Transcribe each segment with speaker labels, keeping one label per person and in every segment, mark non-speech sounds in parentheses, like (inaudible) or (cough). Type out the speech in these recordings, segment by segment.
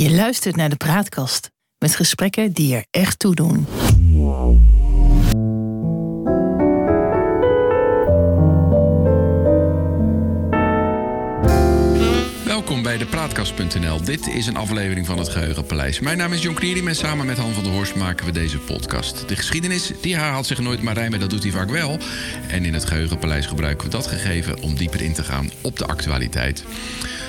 Speaker 1: Je luistert naar de Praatkast met gesprekken die er echt toe doen.
Speaker 2: Bij de Praatkast.nl. Dit is een aflevering van het Geheugenpaleis. Mijn naam is Jon Knieriem en samen met Han van der Horst maken we deze podcast. De geschiedenis, die herhaalt zich nooit, maar rijmen, dat doet hij vaak wel. En in het Geheugenpaleis gebruiken we dat gegeven om dieper in te gaan op de actualiteit.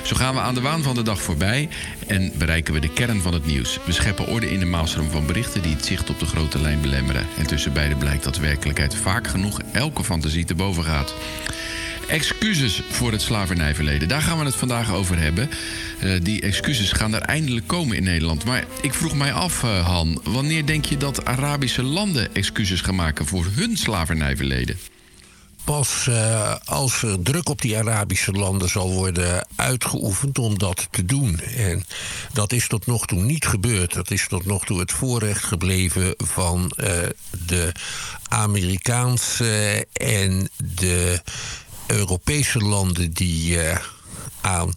Speaker 2: Zo gaan we aan de waan van de dag voorbij en bereiken we de kern van het nieuws. We scheppen orde in de maalstroom van berichten die het zicht op de grote lijn belemmeren. En tussen beiden blijkt dat werkelijkheid vaak genoeg elke fantasie te boven gaat. Excuses voor het slavernijverleden. Daar gaan we het vandaag over hebben. Uh, die excuses gaan er eindelijk komen in Nederland. Maar ik vroeg mij af, uh, Han, wanneer denk je dat Arabische landen excuses gaan maken voor hun slavernijverleden?
Speaker 3: Pas uh, als er druk op die Arabische landen zal worden uitgeoefend om dat te doen. En dat is tot nog toe niet gebeurd. Dat is tot nog toe het voorrecht gebleven van de Amerikaanse en de Europese landen die uh, aan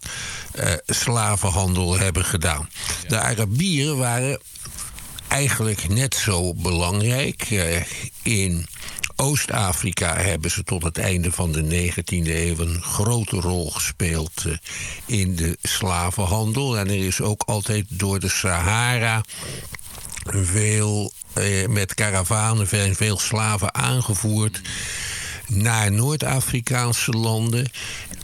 Speaker 3: uh, slavenhandel hebben gedaan. De Arabieren waren eigenlijk net zo belangrijk. Uh, in Oost-Afrika hebben ze tot het einde van de 19e eeuw een grote rol gespeeld in de slavenhandel. En er is ook altijd door de Sahara veel met karavanen veel slaven aangevoerd naar Noord-Afrikaanse landen.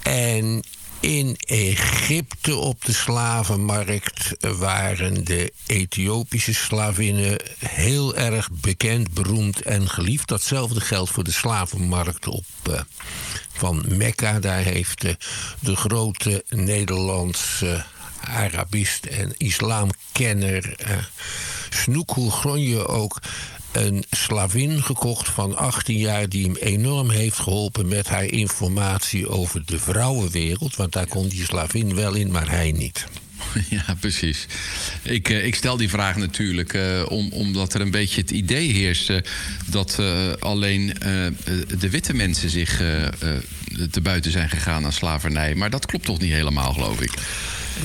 Speaker 3: En in Egypte op de slavenmarkt waren de Ethiopische slavinnen heel erg bekend, beroemd en geliefd. Datzelfde geldt voor de slavenmarkt op, uh, van Mekka. Daar heeft de grote Nederlandse Arabist en islamkenner uh, Snoek Gronje ook een slavin gekocht van 18 jaar die hem enorm heeft geholpen met haar informatie over de vrouwenwereld. Want daar kon die slavin wel in, maar hij niet. (laughs)
Speaker 2: Ja, precies. Ik, ik stel die vraag natuurlijk om, omdat er een beetje het idee heerst dat uh, alleen de witte mensen zich te buiten zijn gegaan aan slavernij. Maar dat klopt toch niet helemaal, geloof ik?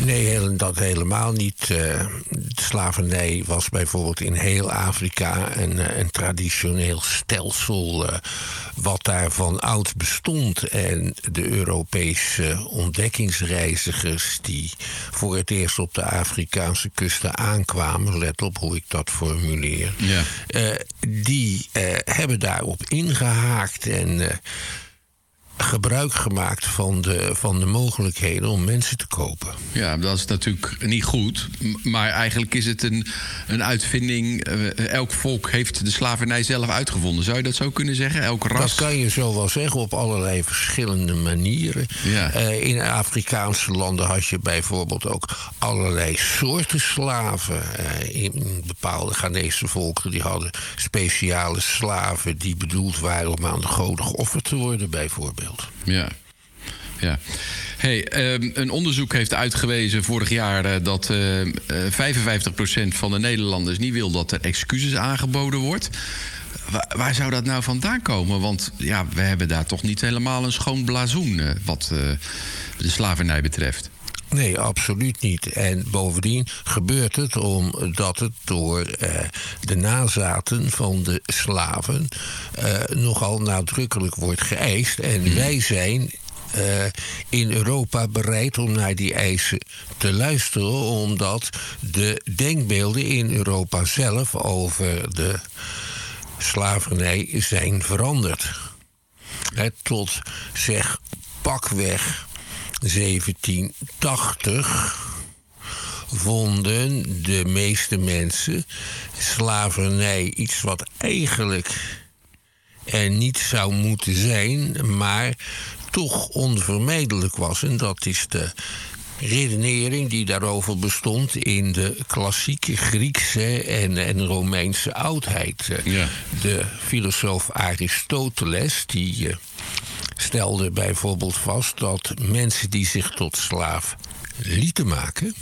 Speaker 3: Nee, dat helemaal niet. De slavernij was bijvoorbeeld in heel Afrika een, een traditioneel stelsel. Uh, wat daar van oud bestond. En de Europese ontdekkingsreizigers die voor het eerst op de Afrikaanse kusten aankwamen, let op hoe ik dat formuleer, ja. die hebben daarop ingehaakt en gebruik gemaakt van de, van de mogelijkheden om mensen te kopen.
Speaker 2: Ja, dat is natuurlijk niet goed. Maar eigenlijk is het een, een uitvinding. Uh, elk volk heeft de slavernij zelf uitgevonden. Zou je dat zo kunnen zeggen? Elk ras?
Speaker 3: Dat kan je zo wel zeggen op allerlei verschillende manieren. Ja. Uh, in Afrikaanse landen had je bijvoorbeeld ook allerlei soorten slaven. Uh, in bepaalde Ghanese volken die hadden speciale slaven die bedoeld waren om aan de goden geofferd te worden, bijvoorbeeld.
Speaker 2: Ja. Ja. Hey, um, een onderzoek heeft uitgewezen vorig jaar uh, dat uh, uh, 55% van de Nederlanders niet wil dat er excuses aangeboden wordt. Waar, zou dat nou vandaan komen? Want ja, we hebben daar toch niet helemaal een schoon blazoen wat de slavernij betreft.
Speaker 3: Nee, absoluut niet. En bovendien gebeurt het omdat het door uh, de nazaten van de slaven uh, nogal nadrukkelijk wordt geëist. En mm. wij zijn uh, in Europa bereid om naar die eisen te luisteren, omdat de denkbeelden in Europa zelf over de slavernij zijn veranderd. He, tot zeg pakweg 1780 vonden de meeste mensen slavernij iets wat eigenlijk er niet zou moeten zijn, maar toch onvermijdelijk was. En dat is de redenering die daarover bestond in de klassieke Griekse en, en Romeinse oudheid. Ja. De filosoof Aristoteles, die eh, stelde bijvoorbeeld vast dat mensen die zich tot slaaf lieten maken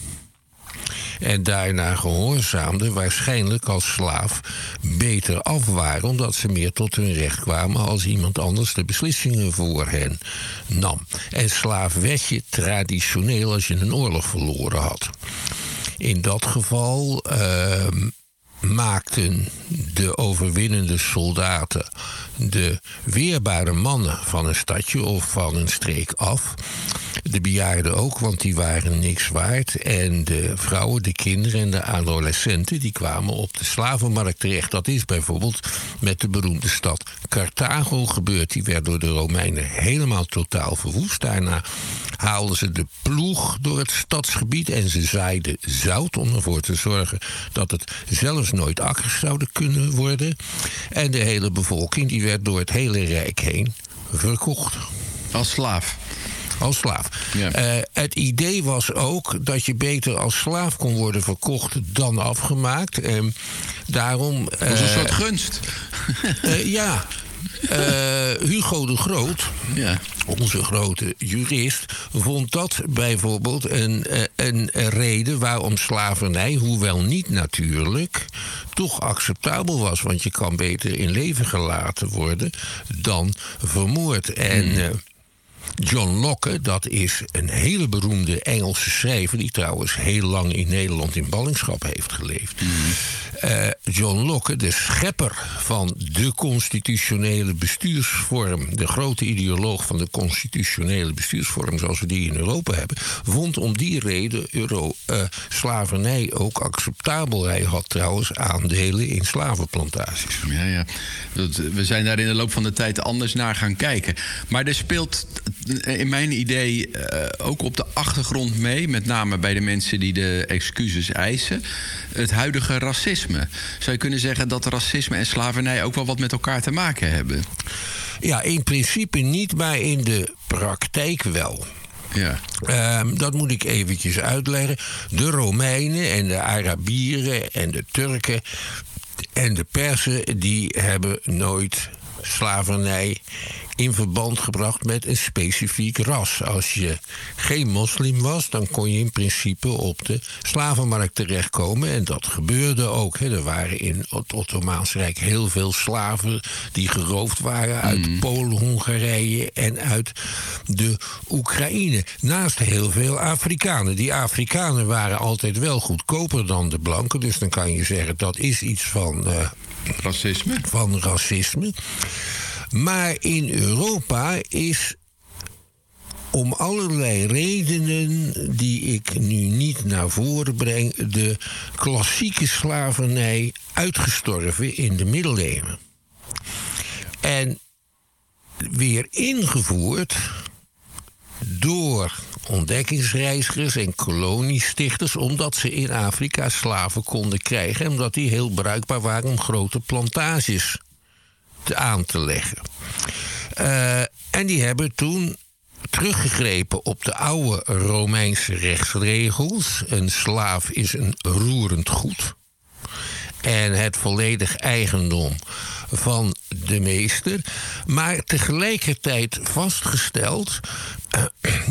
Speaker 3: en daarna gehoorzaamden, waarschijnlijk als slaaf beter af waren, omdat ze meer tot hun recht kwamen als iemand anders de beslissingen voor hen nam. En slaaf werd je traditioneel als je een oorlog verloren had. In dat geval ehm, maakten de overwinnende soldaten de weerbare mannen van een stadje of van een streek af. De bejaarden ook, want die waren niks waard. En de vrouwen, de kinderen en de adolescenten... die kwamen op de slavenmarkt terecht. Dat is bijvoorbeeld met de beroemde stad Carthago gebeurd. Die werd door de Romeinen helemaal totaal verwoest. Daarna haalden ze de ploeg door het stadsgebied... en ze zaaiden zout om ervoor te zorgen... dat het zelfs nooit akkers zouden kunnen worden. En de hele bevolking die werd door het hele Rijk heen verkocht.
Speaker 2: Als slaaf?
Speaker 3: Als slaaf. Eh, het idee was ook dat je beter als slaaf kon worden verkocht dan afgemaakt. En daarom.
Speaker 2: Dat was een uh, soort gunst.
Speaker 3: Uh, ja. Hugo de Groot, ja. onze grote jurist, vond dat bijvoorbeeld een, een reden waarom slavernij, hoewel niet natuurlijk, toch acceptabel was. Want je kan beter in leven gelaten worden dan vermoord. En. Mm. John Locke, dat is een hele beroemde Engelse schrijver... die trouwens heel lang in Nederland in ballingschap heeft geleefd. Mhm. Eh, John Locke, de schepper van de constitutionele bestuursvorm... de grote ideoloog van de constitutionele bestuursvorm... zoals we die in Europa hebben... vond om die reden euro, uh, slavernij ook acceptabel. Hij had trouwens aandelen in slavenplantages.
Speaker 2: Ja, ja. We zijn daar in de loop van de tijd anders naar gaan kijken. Maar er speelt in mijn idee ook op de achtergrond mee, met name bij de mensen die de excuses eisen, het huidige racisme. Zou je kunnen zeggen dat racisme en slavernij ook wel wat met elkaar te maken hebben?
Speaker 3: Ja, in principe niet, maar in de praktijk wel.
Speaker 2: Ja.
Speaker 3: Uh, dat moet ik eventjes uitleggen. De Romeinen en de Arabieren en de Turken en de Persen... die hebben nooit slavernij in verband gebracht met een specifiek ras. Als je geen moslim was, dan kon je in principe op de slavenmarkt terechtkomen. En dat gebeurde ook. Hè. Er waren in het Ottomaans Rijk heel veel slaven die geroofd waren uit mm. Polen, Hongarije en uit de Oekraïne. Naast heel veel Afrikanen. Die Afrikanen waren altijd wel goedkoper dan de blanken. Dus dan kan je zeggen dat is iets van. Uh,
Speaker 2: racisme.
Speaker 3: Van racisme. Maar in Europa is om allerlei redenen die ik nu niet naar voren breng, de klassieke slavernij uitgestorven in de middeleeuwen. En weer ingevoerd door ontdekkingsreizigers en koloniestichters, omdat ze in Afrika slaven konden krijgen en omdat die heel bruikbaar waren om grote plantages aan te leggen. Uh, en die hebben toen teruggegrepen op de oude Romeinse rechtsregels. Een slaaf is een roerend goed. En het volledig eigendom van de meester. Maar tegelijkertijd vastgesteld uh,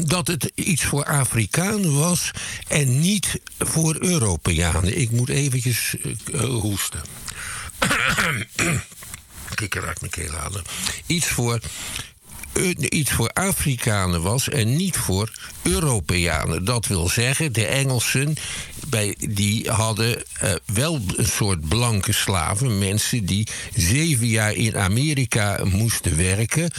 Speaker 3: dat het iets voor Afrikanen was en niet voor Europeanen. Ik moet eventjes uh, hoesten kikker uit mijn keel halen. Iets voor eh, iets voor Afrikanen was en niet voor Europeanen. Dat wil zeggen, de Engelsen bij, die hadden uh, wel een soort blanke slaven. Mensen die zeven jaar in Amerika moesten werken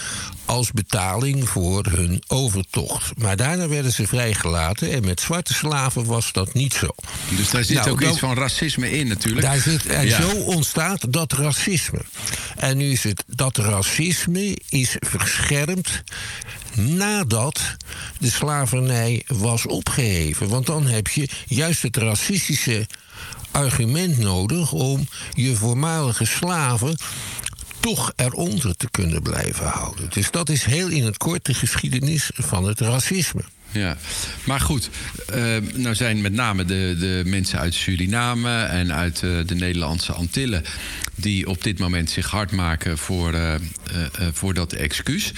Speaker 3: als betaling voor hun overtocht. Maar daarna werden ze vrijgelaten en met zwarte slaven was dat niet zo.
Speaker 2: Dus daar zit nou, ook iets van racisme in natuurlijk.
Speaker 3: Daar zit, en zo ontstaat dat racisme. En nu is het dat racisme is verscherpt nadat de slavernij was opgeheven. Want dan heb je juist het racistische argument nodig om je voormalige slaven toch eronder te kunnen blijven houden. Dus dat is heel in het kort de geschiedenis van het racisme.
Speaker 2: Ja, maar goed, uh, nou zijn met name de, de mensen uit Suriname en uit uh, de Nederlandse Antillen die op dit moment zich hard maken voor, uh, voor dat excuus.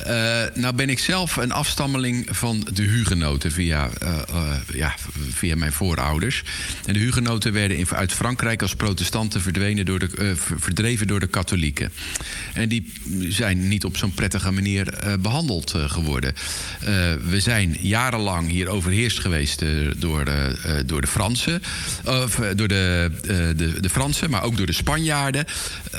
Speaker 2: Uh, nou ben ik zelf een afstammeling van de hugenoten via, uh, uh, ja, via mijn voorouders. En de hugenoten werden uit Frankrijk als protestanten verdwenen door de, verdreven door de katholieken. En die zijn niet op zo'n prettige manier behandeld geworden. we zijn jarenlang hier overheerst geweest door, door de Fransen. Of door de, de, de Fransen, maar ook door de Spanjaarden.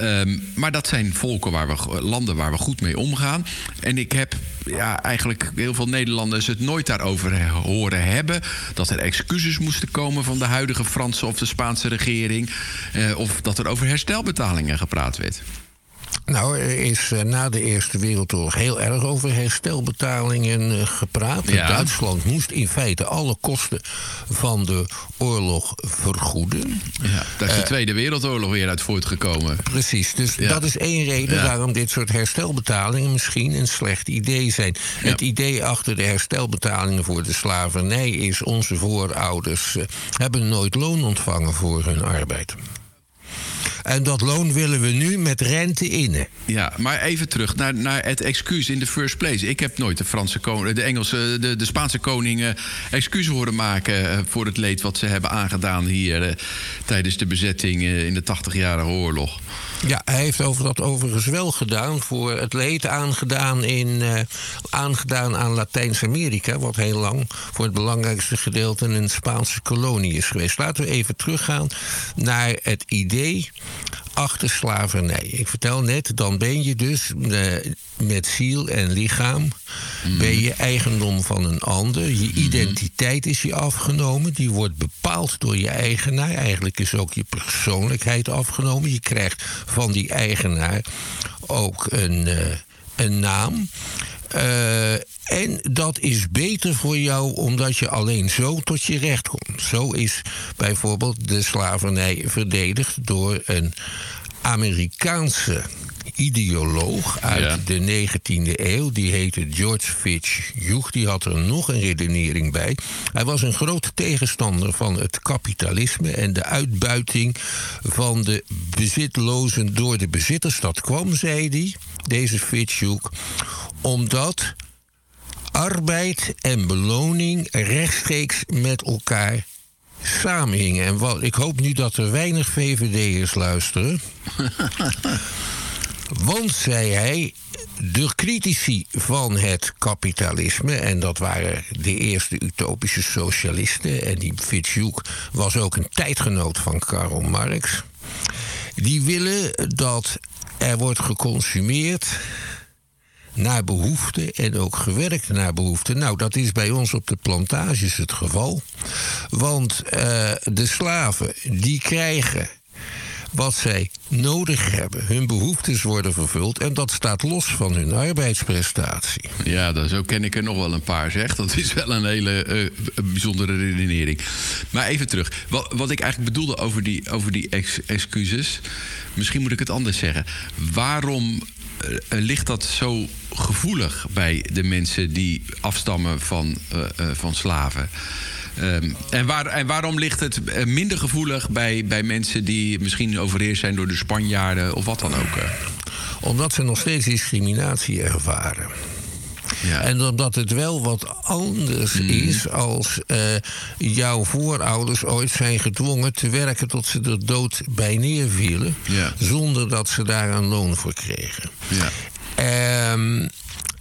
Speaker 2: Um, maar dat zijn volken waar we, landen waar we goed mee omgaan. En ik heb ja, eigenlijk heel veel Nederlanders het nooit daarover horen hebben. Dat er excuses moesten komen van de huidige Franse of de Spaanse regering. Eh, of dat er over herstelbetalingen gepraat werd.
Speaker 3: Nou, er is eh, na de Eerste Wereldoorlog heel erg over herstelbetalingen eh, gepraat. Duitsland moest in feite alle kosten van de oorlog vergoeden.
Speaker 2: Ja, daar is de uh, Tweede Wereldoorlog weer uit voortgekomen.
Speaker 3: Precies, dus dat is één reden waarom dit soort herstelbetalingen misschien een slecht idee zijn. Het idee achter de herstelbetalingen voor de slavernij is: onze voorouders hebben nooit loon ontvangen voor hun arbeid. En dat loon willen we nu met rente innen.
Speaker 2: Ja, maar even terug naar, naar het excuus in the first place. Ik heb nooit de Franse koning, de Engelse, de, de Spaanse koningen excuus horen maken eh, voor het leed wat ze hebben aangedaan hier uh, tijdens de bezetting uh, in de 80-jarige oorlog.
Speaker 3: Ja, hij heeft over dat overigens wel gedaan voor het leed aangedaan, in, uh, aangedaan aan Latijns-Amerika, wat heel lang voor het belangrijkste gedeelte een Spaanse kolonie is geweest. Laten we even teruggaan naar het idee achter slavernij. Ik vertel net, dan ben je dus uh, met ziel en lichaam... Mm. ben je eigendom van een ander. Je mm-hmm. identiteit is je afgenomen. Die wordt bepaald door je eigenaar. Eigenlijk is ook je persoonlijkheid afgenomen. Je krijgt van die eigenaar ook een, uh, een naam... Uh, en dat is beter voor jou omdat je alleen zo tot je recht komt. Zo is bijvoorbeeld de slavernij verdedigd door een Amerikaanse ideoloog uit de 19e eeuw. Die heette George Fitzhugh. Die had er nog een redenering bij. Hij was een grote tegenstander van het kapitalisme en de uitbuiting van de bezitlozen door de bezitters. Dat kwam, zei hij, deze Fitzhugh, omdat arbeid en beloning rechtstreeks met elkaar samenhingen. En wat, ik hoop nu dat er weinig VVD'ers luisteren. (laughs) Want, zei hij, de critici van het kapitalisme, en dat waren de eerste utopische socialisten, en die Fitzhugh was ook een tijdgenoot van Karl Marx, die willen dat er wordt geconsumeerd naar behoefte en ook gewerkt naar behoefte. Nou, dat is bij ons op de plantages het geval. Want uh, de slaven die krijgen wat zij nodig hebben. Hun behoeftes worden vervuld en dat staat los van hun arbeidsprestatie.
Speaker 2: Ja, dat, zo ken ik er nog wel een paar, zeg. Dat is wel een hele uh, bijzondere redenering. Maar even terug. Wat, wat ik eigenlijk bedoelde over die, over die ex excuses... misschien moet ik het anders zeggen. Waarom uh, ligt dat zo gevoelig bij de mensen die afstammen van, van slaven? Um, en, waar, en, waarom ligt het minder gevoelig bij, bij mensen die misschien overheerst zijn door de Spanjaarden of wat dan ook?
Speaker 3: Omdat ze nog steeds discriminatie ervaren. Ja. En omdat het wel wat anders mm. is als uh, jouw voorouders ooit zijn gedwongen te werken tot ze er dood bij neervielen, ja. zonder dat ze daar een loon voor kregen. Ja. Um,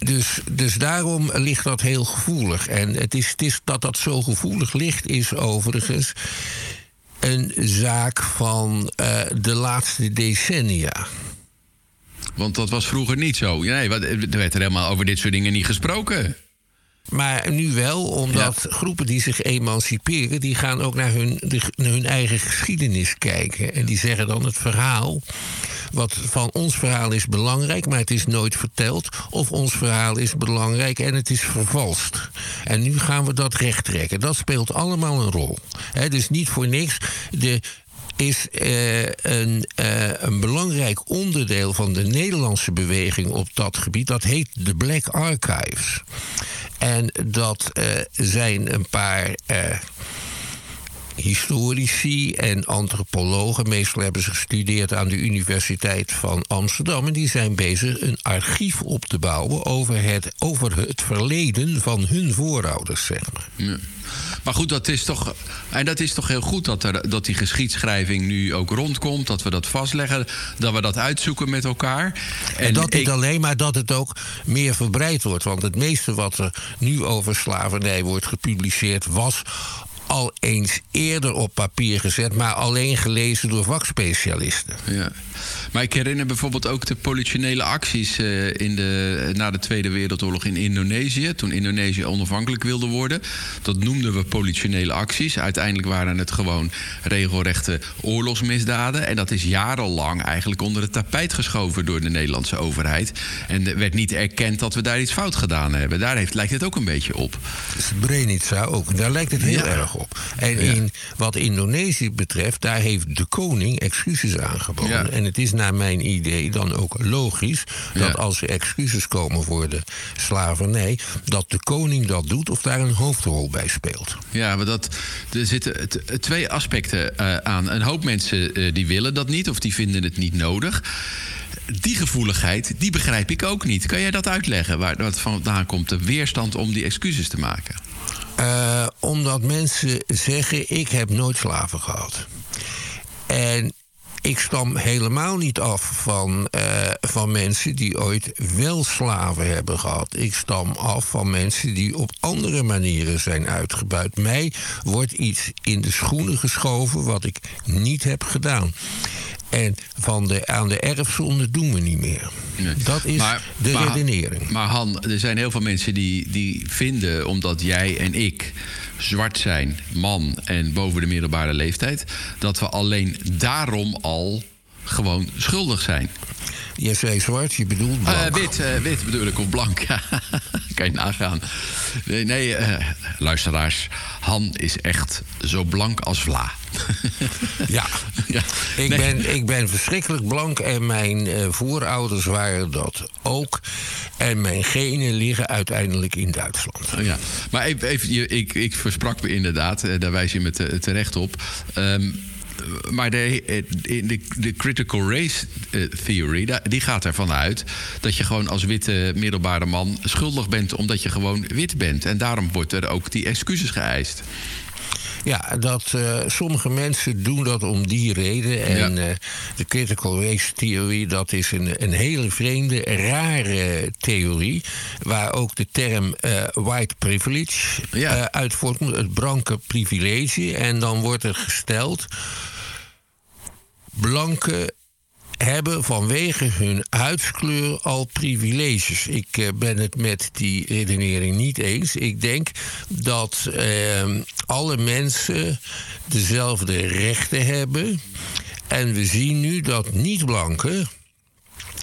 Speaker 3: dus, dus daarom ligt dat heel gevoelig. En het is, het is dat dat zo gevoelig ligt, is overigens een zaak van uh, de laatste decennia.
Speaker 2: Want dat was vroeger niet zo. Nee, er werd er helemaal over dit soort dingen niet gesproken.
Speaker 3: Maar nu wel, omdat ja. groepen die zich emanciperen, die gaan ook naar hun, de, naar hun eigen geschiedenis kijken. En die zeggen dan het verhaal. Wat van ons verhaal is belangrijk, maar het is nooit verteld. Of ons verhaal is belangrijk en het is vervalst. En nu gaan we dat recht trekken. Dat speelt allemaal een rol. He, dus niet voor niks. De is uh, een, uh, een, belangrijk onderdeel van de Nederlandse beweging op dat gebied. Dat heet de Black Archives. En dat uh, zijn een paar historici en antropologen. Meestal hebben ze gestudeerd aan de Universiteit van Amsterdam. En die zijn bezig een archief op te bouwen over het, over het verleden van hun voorouders, zeg maar.
Speaker 2: Ja. Maar goed, dat is toch, en dat is toch heel goed dat, er, dat die geschiedschrijving nu ook rondkomt. Dat we dat vastleggen, dat we dat uitzoeken met elkaar.
Speaker 3: En, dat niet alleen, maar dat het ook meer verbreid wordt. Want het meeste wat er nu over slavernij wordt gepubliceerd was al eens eerder op papier gezet, maar alleen gelezen door vakspecialisten.
Speaker 2: Ja. Maar ik herinner bijvoorbeeld ook de politionele acties uh, in de, na de Tweede Wereldoorlog in Indonesië. Toen Indonesië onafhankelijk wilde worden. Dat noemden we politionele acties. Uiteindelijk waren het gewoon regelrechte oorlogsmisdaden. En dat is jarenlang eigenlijk onder het tapijt geschoven door de Nederlandse overheid. En er werd niet erkend dat we daar iets fout gedaan hebben. Daar heeft, lijkt het ook een beetje op.
Speaker 3: Srebrenica ook. Daar lijkt het heel erg op. En in, wat Indonesië betreft, daar heeft de koning excuses aangeboden. Ja. En het is naar mijn idee dan ook logisch dat als er excuses komen voor de slavernij, dat de koning dat doet of daar een hoofdrol bij speelt.
Speaker 2: Ja, maar dat, er zitten twee aspecten uh, aan. Een hoop mensen uh, die willen dat niet of die vinden het niet nodig die gevoeligheid, die begrijp ik ook niet. Kan jij dat uitleggen? Waar wat vandaan komt de weerstand om die excuses te maken?
Speaker 3: Uh, omdat mensen zeggen: ik heb nooit slaven gehad. En ik stam helemaal niet af van, uh, van mensen die ooit wel slaven hebben gehad. Ik stam af van mensen die op andere manieren zijn uitgebuit. Mij wordt iets in de schoenen geschoven wat ik niet heb gedaan. En van de, aan de erfzonde doen we niet meer. Nee. Dat is maar, de
Speaker 2: maar,
Speaker 3: redenering.
Speaker 2: Maar Han, er zijn heel veel mensen die, die vinden, omdat jij en ik zwart zijn, man en boven de middelbare leeftijd, dat we alleen daarom al gewoon schuldig zijn.
Speaker 3: Je zei zwart, je bedoelt blank.
Speaker 2: Uh, wit, uh, wit bedoel ik, of blank. (laughs) kan je nagaan. Nee, nee uh, luisteraars. Han is echt zo blank als vla. (laughs)
Speaker 3: ja, ja. Ik, nee. ben, ik ben verschrikkelijk blank en mijn voorouders waren dat ook. En mijn genen liggen uiteindelijk in Duitsland.
Speaker 2: Ja, maar even, even ik, ik versprak me inderdaad, daar wijs je me terecht op. Um, maar de, de, de, critical race theory, die gaat ervan uit dat je gewoon als witte middelbare man schuldig bent omdat je gewoon wit bent. En daarom wordt er ook die excuses geëist.
Speaker 3: Ja, dat uh, sommige mensen doen dat om die reden. En ja. uh, de critical race theorie, dat is een, een hele vreemde, rare theorie. Waar ook de term uh, white privilege ja. uit voortkomt. Het blanke privilege. En dan wordt er gesteld blanken hebben vanwege hun huidskleur al privileges. Ik uh, ben het met die redenering niet eens. Ik denk dat uh, alle mensen dezelfde rechten hebben. En we zien nu dat niet-blanken.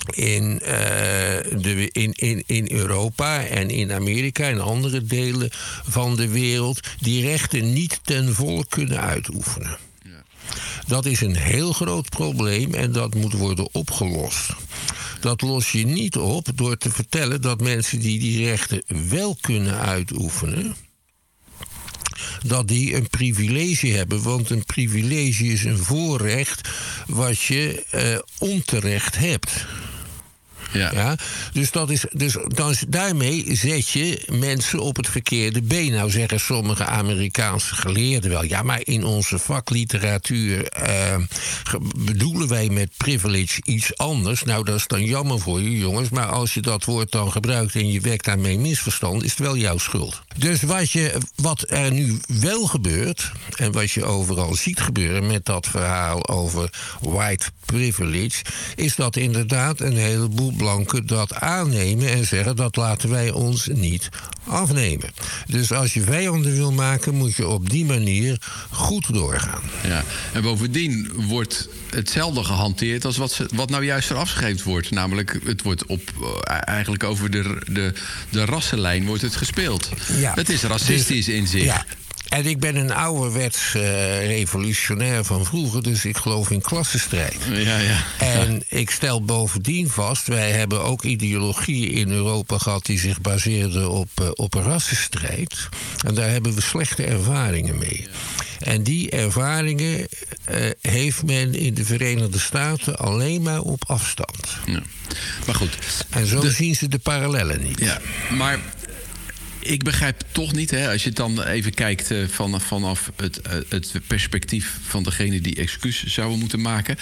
Speaker 3: De, in, in, in Europa en in Amerika en andere delen van de wereld die rechten niet ten volle kunnen uitoefenen. Dat is een heel groot probleem en dat moet worden opgelost. Dat los je niet op door te vertellen dat mensen die die rechten wel kunnen uitoefenen, dat die een privilege hebben. Want een privilege is een voorrecht wat je uh, onterecht hebt. Ja. ja. Dus, dat is, dus daarmee zet je mensen op het verkeerde been. Nou zeggen sommige Amerikaanse geleerden wel... ja, maar in onze vakliteratuur uh, bedoelen wij met privilege iets anders. Nou, dat is dan jammer voor je jongens. Maar als je dat woord dan gebruikt en je wekt daarmee misverstand... is het wel jouw schuld. Dus wat, je, wat er nu wel gebeurt... en wat je overal ziet gebeuren met dat verhaal over white privilege... is dat inderdaad een heleboel blanken dat aannemen en zeggen dat laten wij ons niet afnemen. Dus als je vijanden wil maken, moet je op die manier goed doorgaan.
Speaker 2: Ja, en bovendien wordt hetzelfde gehanteerd als wat, wat nou juist verafscheefd wordt. Namelijk, het wordt op, uh, eigenlijk over de, de, de rassenlijn wordt het gespeeld. Ja. Het is racistisch dus, in zich.
Speaker 3: Ja. En ik ben een ouderwets uh, revolutionair van vroeger, dus ik geloof in klassenstrijd.
Speaker 2: Ja, ja.
Speaker 3: En ik stel bovendien vast, wij hebben ook ideologieën in Europa gehad die zich baseerden op, uh, op rassenstrijd. En daar hebben we slechte ervaringen mee. En die ervaringen uh, heeft men in de Verenigde Staten alleen maar op afstand.
Speaker 2: Ja. Maar goed.
Speaker 3: En zo de... zien ze de parallellen niet.
Speaker 2: Ja, maar ik begrijp toch niet, hè, als je dan even kijkt uh, van, vanaf het, uh, het perspectief van degene die excuus zouden moeten maken.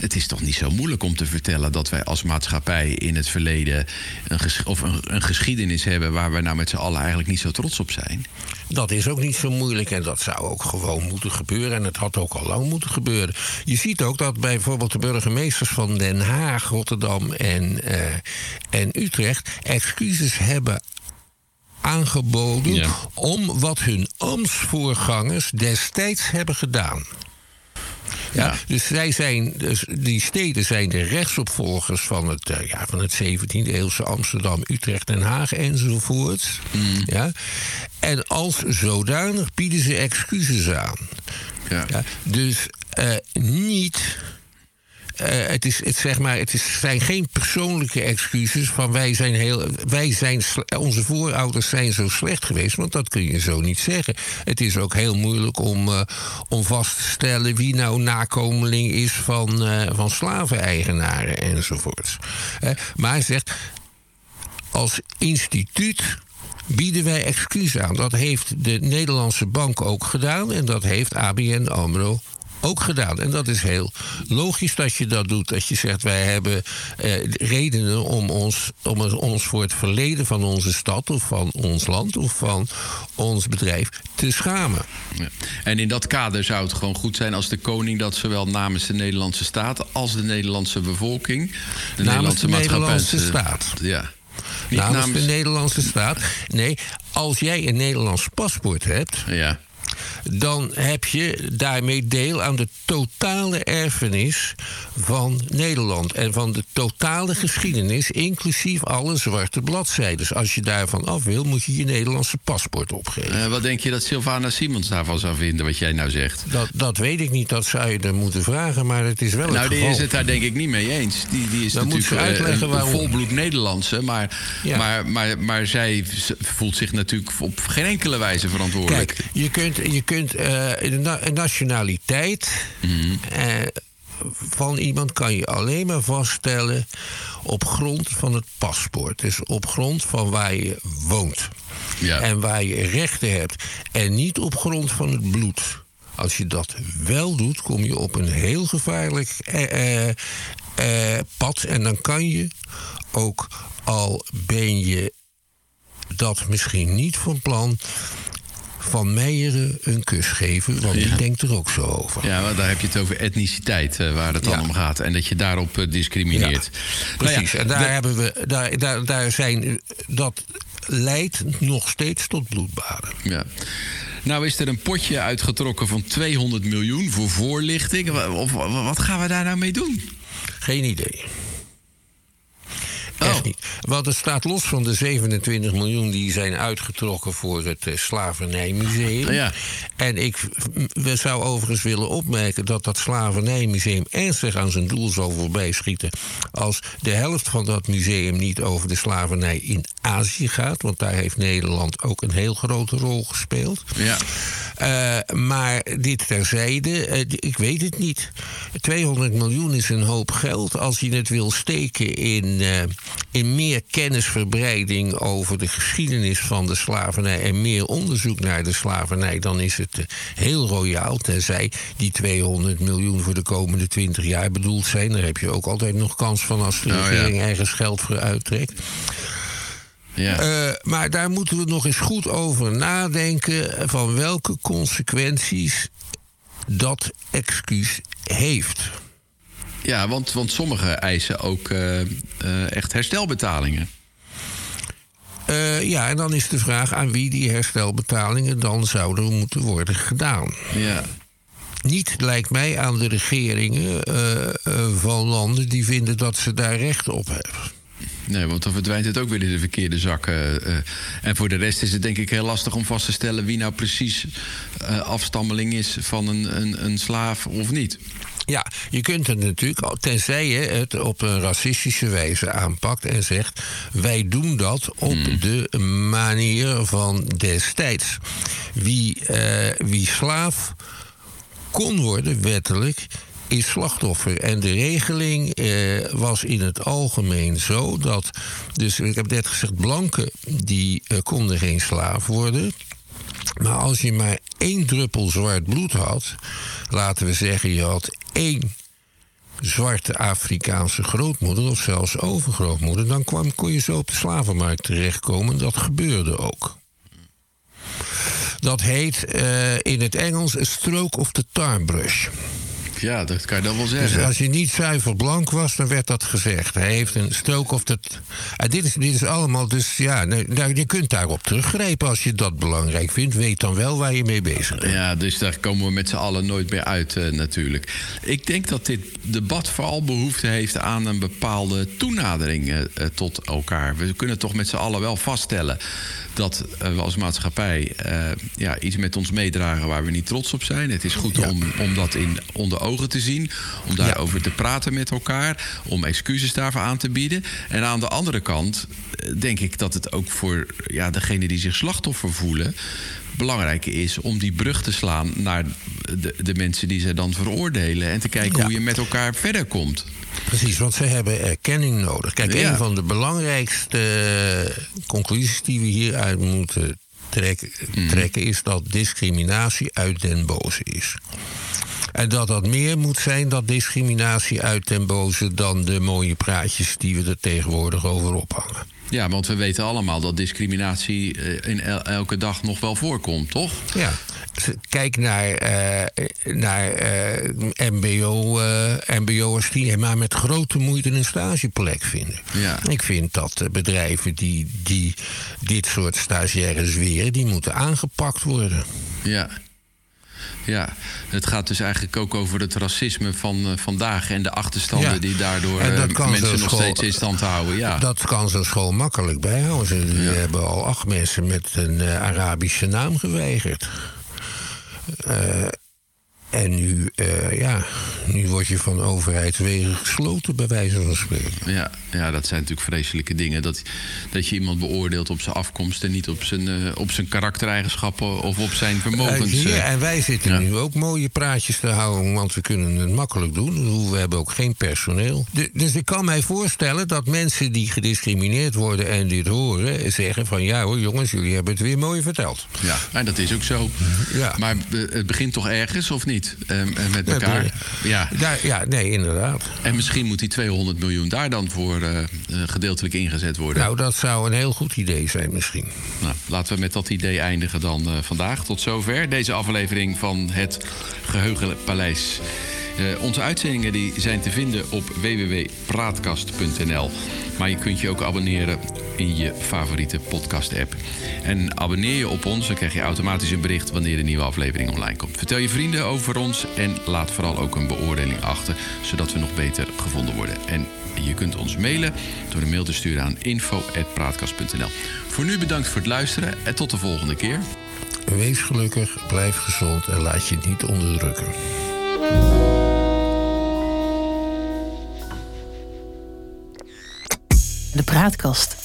Speaker 2: Het is toch niet zo moeilijk om te vertellen dat wij als maatschappij in het verleden een, of een, geschiedenis hebben waar we nou met z'n allen eigenlijk niet zo trots op zijn.
Speaker 3: Dat is ook niet zo moeilijk en dat zou ook gewoon moeten gebeuren. En het had ook al lang moeten gebeuren. Je ziet ook dat bijvoorbeeld de burgemeesters van Den Haag, Rotterdam en, uh, en Utrecht excuses hebben aangeboden ja. om wat hun ambtsvoorgangers destijds hebben gedaan. Ja, ja, Dus, zij zijn, dus die steden zijn de rechtsopvolgers van het, uh, ja, van het 17e eeuwse Amsterdam, Utrecht, Den Haag enzovoort. Mm. Ja. En als zodanig bieden ze excuses aan.
Speaker 2: Ja.
Speaker 3: ja dus uh, niet uh, het, is, het, zeg maar, het is, zijn geen persoonlijke excuses van wij zijn heel. Wij zijn, onze voorouders zijn zo slecht geweest, want dat kun je zo niet zeggen. Het is ook heel moeilijk om, uh, om vast te stellen wie nou nakomeling is van, uh, van slaveneigenaren enzovoorts. maar hij zegt, als instituut bieden wij excuus aan. Dat heeft de Nederlandse bank ook gedaan en dat heeft ABN AMRO ook gedaan. En dat is heel logisch dat je dat doet. Dat je zegt, wij hebben eh, redenen om ons, om ons voor het verleden van onze stad... of van ons land of van ons bedrijf te schamen.
Speaker 2: Ja. En in dat kader zou het gewoon goed zijn als de koning... dat zowel namens de Nederlandse staat als de Nederlandse bevolking...
Speaker 3: de namens Nederlandse, de Nederlandse staat.
Speaker 2: Ja.
Speaker 3: Namens, namens de Nederlandse staat. Nee, als jij een Nederlands paspoort hebt...
Speaker 2: Ja
Speaker 3: dan heb je daarmee deel aan de totale erfenis van Nederland. En van de totale geschiedenis, inclusief alle zwarte bladzijden. Als je daarvan af wil, moet je je Nederlandse paspoort opgeven.
Speaker 2: Uh, wat denk je dat Sylvana Simons daarvan zou vinden, wat jij nou zegt?
Speaker 3: Dat, dat weet ik niet, dat zou je er moeten vragen, maar het is wel
Speaker 2: nou,
Speaker 3: het
Speaker 2: die is het daar denk ik niet mee eens. Die, die is
Speaker 3: Dan
Speaker 2: natuurlijk
Speaker 3: moet uitleggen
Speaker 2: een, een volbloed Nederlandse, maar, ja. maar, maar, maar zij voelt zich natuurlijk op geen enkele wijze verantwoordelijk.
Speaker 3: Kijk, je kunt, je kunt uh, de na nationaliteit mm. uh, van iemand kan je alleen maar vaststellen op grond van het paspoort. Dus op grond van waar je woont.
Speaker 2: Ja.
Speaker 3: En waar je rechten hebt. En niet op grond van het bloed. Als je dat wel doet, kom je op een heel gevaarlijk eh, pad. En dan kan je ook al ben je dat misschien niet van plan van Meijeren een kus geven, want ja. die denkt er ook zo over.
Speaker 2: Ja, maar daar heb je het over etniciteit uh, waar het dan ja. om gaat. En dat je daarop uh, discrimineert.
Speaker 3: Ja, precies, nou en daar de... hebben we, daar, daar, daar zijn, dat leidt nog steeds tot bloedbaden.
Speaker 2: Ja. Nou is er een potje uitgetrokken van 200 miljoen voor voorlichting. Of, wat gaan we daar nou mee doen?
Speaker 3: Geen idee. Echt oh. niet. Want het staat los van de 27 miljoen die zijn uitgetrokken voor het uh, Slavernijmuseum.
Speaker 2: Ja.
Speaker 3: En ik we zou overigens willen opmerken dat dat Slavernijmuseum ernstig aan zijn doel zal voorbij schieten. Als de helft van dat museum niet over de slavernij in Azië gaat. Want daar heeft Nederland ook een heel grote rol gespeeld.
Speaker 2: Ja.
Speaker 3: Uh, maar dit terzijde, uh, ik weet het niet. 200 miljoen is een hoop geld. Als je het wil steken in, uh, in meer kennisverbreiding over de geschiedenis van de slavernij en meer onderzoek naar de slavernij, dan is het heel royaal. Tenzij die 200 miljoen voor de komende 20 jaar bedoeld zijn. Daar heb je ook altijd nog kans van als de
Speaker 2: Nou,
Speaker 3: regering
Speaker 2: ja.
Speaker 3: ergens geld voor uittrekt.
Speaker 2: Ja.
Speaker 3: Uh, maar daar moeten we nog eens goed over nadenken van welke consequenties dat excuus heeft.
Speaker 2: Ja, want, want sommigen eisen ook uh, uh, echt herstelbetalingen.
Speaker 3: Uh, ja, en dan is de vraag aan wie die herstelbetalingen dan zouden moeten worden gedaan.
Speaker 2: Ja.
Speaker 3: Niet lijkt mij aan de regeringen van landen die vinden dat ze daar recht op hebben.
Speaker 2: Nee, want dan verdwijnt het ook weer in de verkeerde zakken. Uh, en voor de rest is het denk ik heel lastig om vast te stellen wie nou precies uh, afstammeling is van een, een, een slaaf of niet.
Speaker 3: Ja, je kunt het natuurlijk, tenzij je het op een racistische wijze aanpakt en zegt: wij doen dat op hmm. de manier van destijds. Wie, uh, wie slaaf kon worden, wettelijk, is slachtoffer. En de regeling eh, was in het algemeen zo dat. Dus ik heb net gezegd, blanken die eh, konden geen slaaf worden. Maar als je maar één druppel zwart bloed had, laten we zeggen, je had één zwarte Afrikaanse grootmoeder of zelfs overgrootmoeder, dan kwam, kon je zo op de slavenmarkt terechtkomen. Dat gebeurde ook. Dat heet uh, in het Engels a stroke of the tar brush.
Speaker 2: Ja, dat kan je dan wel zeggen.
Speaker 3: Dus als je niet zuiver blank was, dan werd dat gezegd. Hij heeft een stook of dat. En dit, is, dit is allemaal, dus ja, nou, je kunt daarop teruggrijpen als je dat belangrijk vindt. Weet dan wel waar je mee bezig bent.
Speaker 2: Ja, dus daar komen we met z'n allen nooit meer uit, uh, natuurlijk. Ik denk dat dit debat vooral behoefte heeft aan een bepaalde toenadering uh, tot elkaar. We kunnen toch met z'n allen wel vaststellen dat we als maatschappij ja, iets met ons meedragen waar we niet trots op zijn. Het is goed ja. om, om dat in onder ogen te zien, om daarover ja. te praten met elkaar, om excuses daarvoor aan te bieden. En aan de andere kant denk ik dat het ook voor ja, degene die zich slachtoffer voelen belangrijk is om die brug te slaan naar de, de mensen die ze dan veroordelen. En te kijken ja. hoe je met elkaar verder komt.
Speaker 3: Precies, want ze hebben erkenning nodig. Kijk, ja. een van de belangrijkste conclusies die we hieruit moeten trekken, mm. trekken is dat discriminatie uit den boze is. En dat dat meer moet zijn, dat discriminatie uit den boze, dan de mooie praatjes die we er tegenwoordig over ophangen.
Speaker 2: Ja, want we weten allemaal dat discriminatie in el elke dag nog wel voorkomt, toch?
Speaker 3: Ja. Kijk naar, uh, naar uh, MBO, uh, MBO'ers die maar met grote moeite een stageplek vinden.
Speaker 2: Ja.
Speaker 3: Ik vind dat bedrijven die, die dit soort stagiaires weren, die moeten aangepakt worden.
Speaker 2: Ja. Ja, het gaat dus eigenlijk ook over het racisme van uh, vandaag en de achterstanden ja. die daardoor uh, mensen nog steeds in stand houden. Ja.
Speaker 3: Dat kan zo'n school makkelijk bijhouden. Ze ja. hebben al acht mensen met een uh, Arabische naam geweigerd. En nu, uh, ja, nu word je van overheidswegen gesloten, bij wijze van spreken.
Speaker 2: Ja, ja, dat zijn natuurlijk vreselijke dingen. Dat, dat je iemand beoordeelt op zijn afkomst en niet op zijn, uh, op zijn karaktereigenschappen of op zijn vermogens.
Speaker 3: Uh, ja, en wij zitten ja. nu ook mooie praatjes te houden, want we kunnen het makkelijk doen. We hebben ook geen personeel. De, dus ik kan mij voorstellen dat mensen die gediscrimineerd worden en dit horen, zeggen van ja hoor, jongens, jullie hebben het weer mooi verteld.
Speaker 2: Ja, en dat is ook zo.
Speaker 3: Ja.
Speaker 2: Maar het begint toch ergens, of niet? Um, met elkaar.
Speaker 3: Ja. Daar, ja, nee, inderdaad.
Speaker 2: En misschien moet die 200 miljoen daar dan voor uh, gedeeltelijk ingezet worden.
Speaker 3: Nou, dat zou een heel goed idee zijn, misschien.
Speaker 2: Nou, laten we met dat idee eindigen dan uh, vandaag. Tot zover deze aflevering van het Geheugenpaleis. Uh, onze uitzendingen die zijn te vinden op www.praatkast.nl. Maar je kunt je ook abonneren in je favoriete podcast-app. En abonneer je op ons, dan krijg je automatisch een bericht wanneer de nieuwe aflevering online komt. Vertel je vrienden over ons en laat vooral ook een beoordeling achter, zodat we nog beter gevonden worden. En je kunt ons mailen door een mail te sturen aan info.praatkast.nl. Voor nu bedankt voor het luisteren en tot de volgende keer.
Speaker 3: Wees gelukkig, blijf gezond en laat je niet onderdrukken.
Speaker 1: De praatkast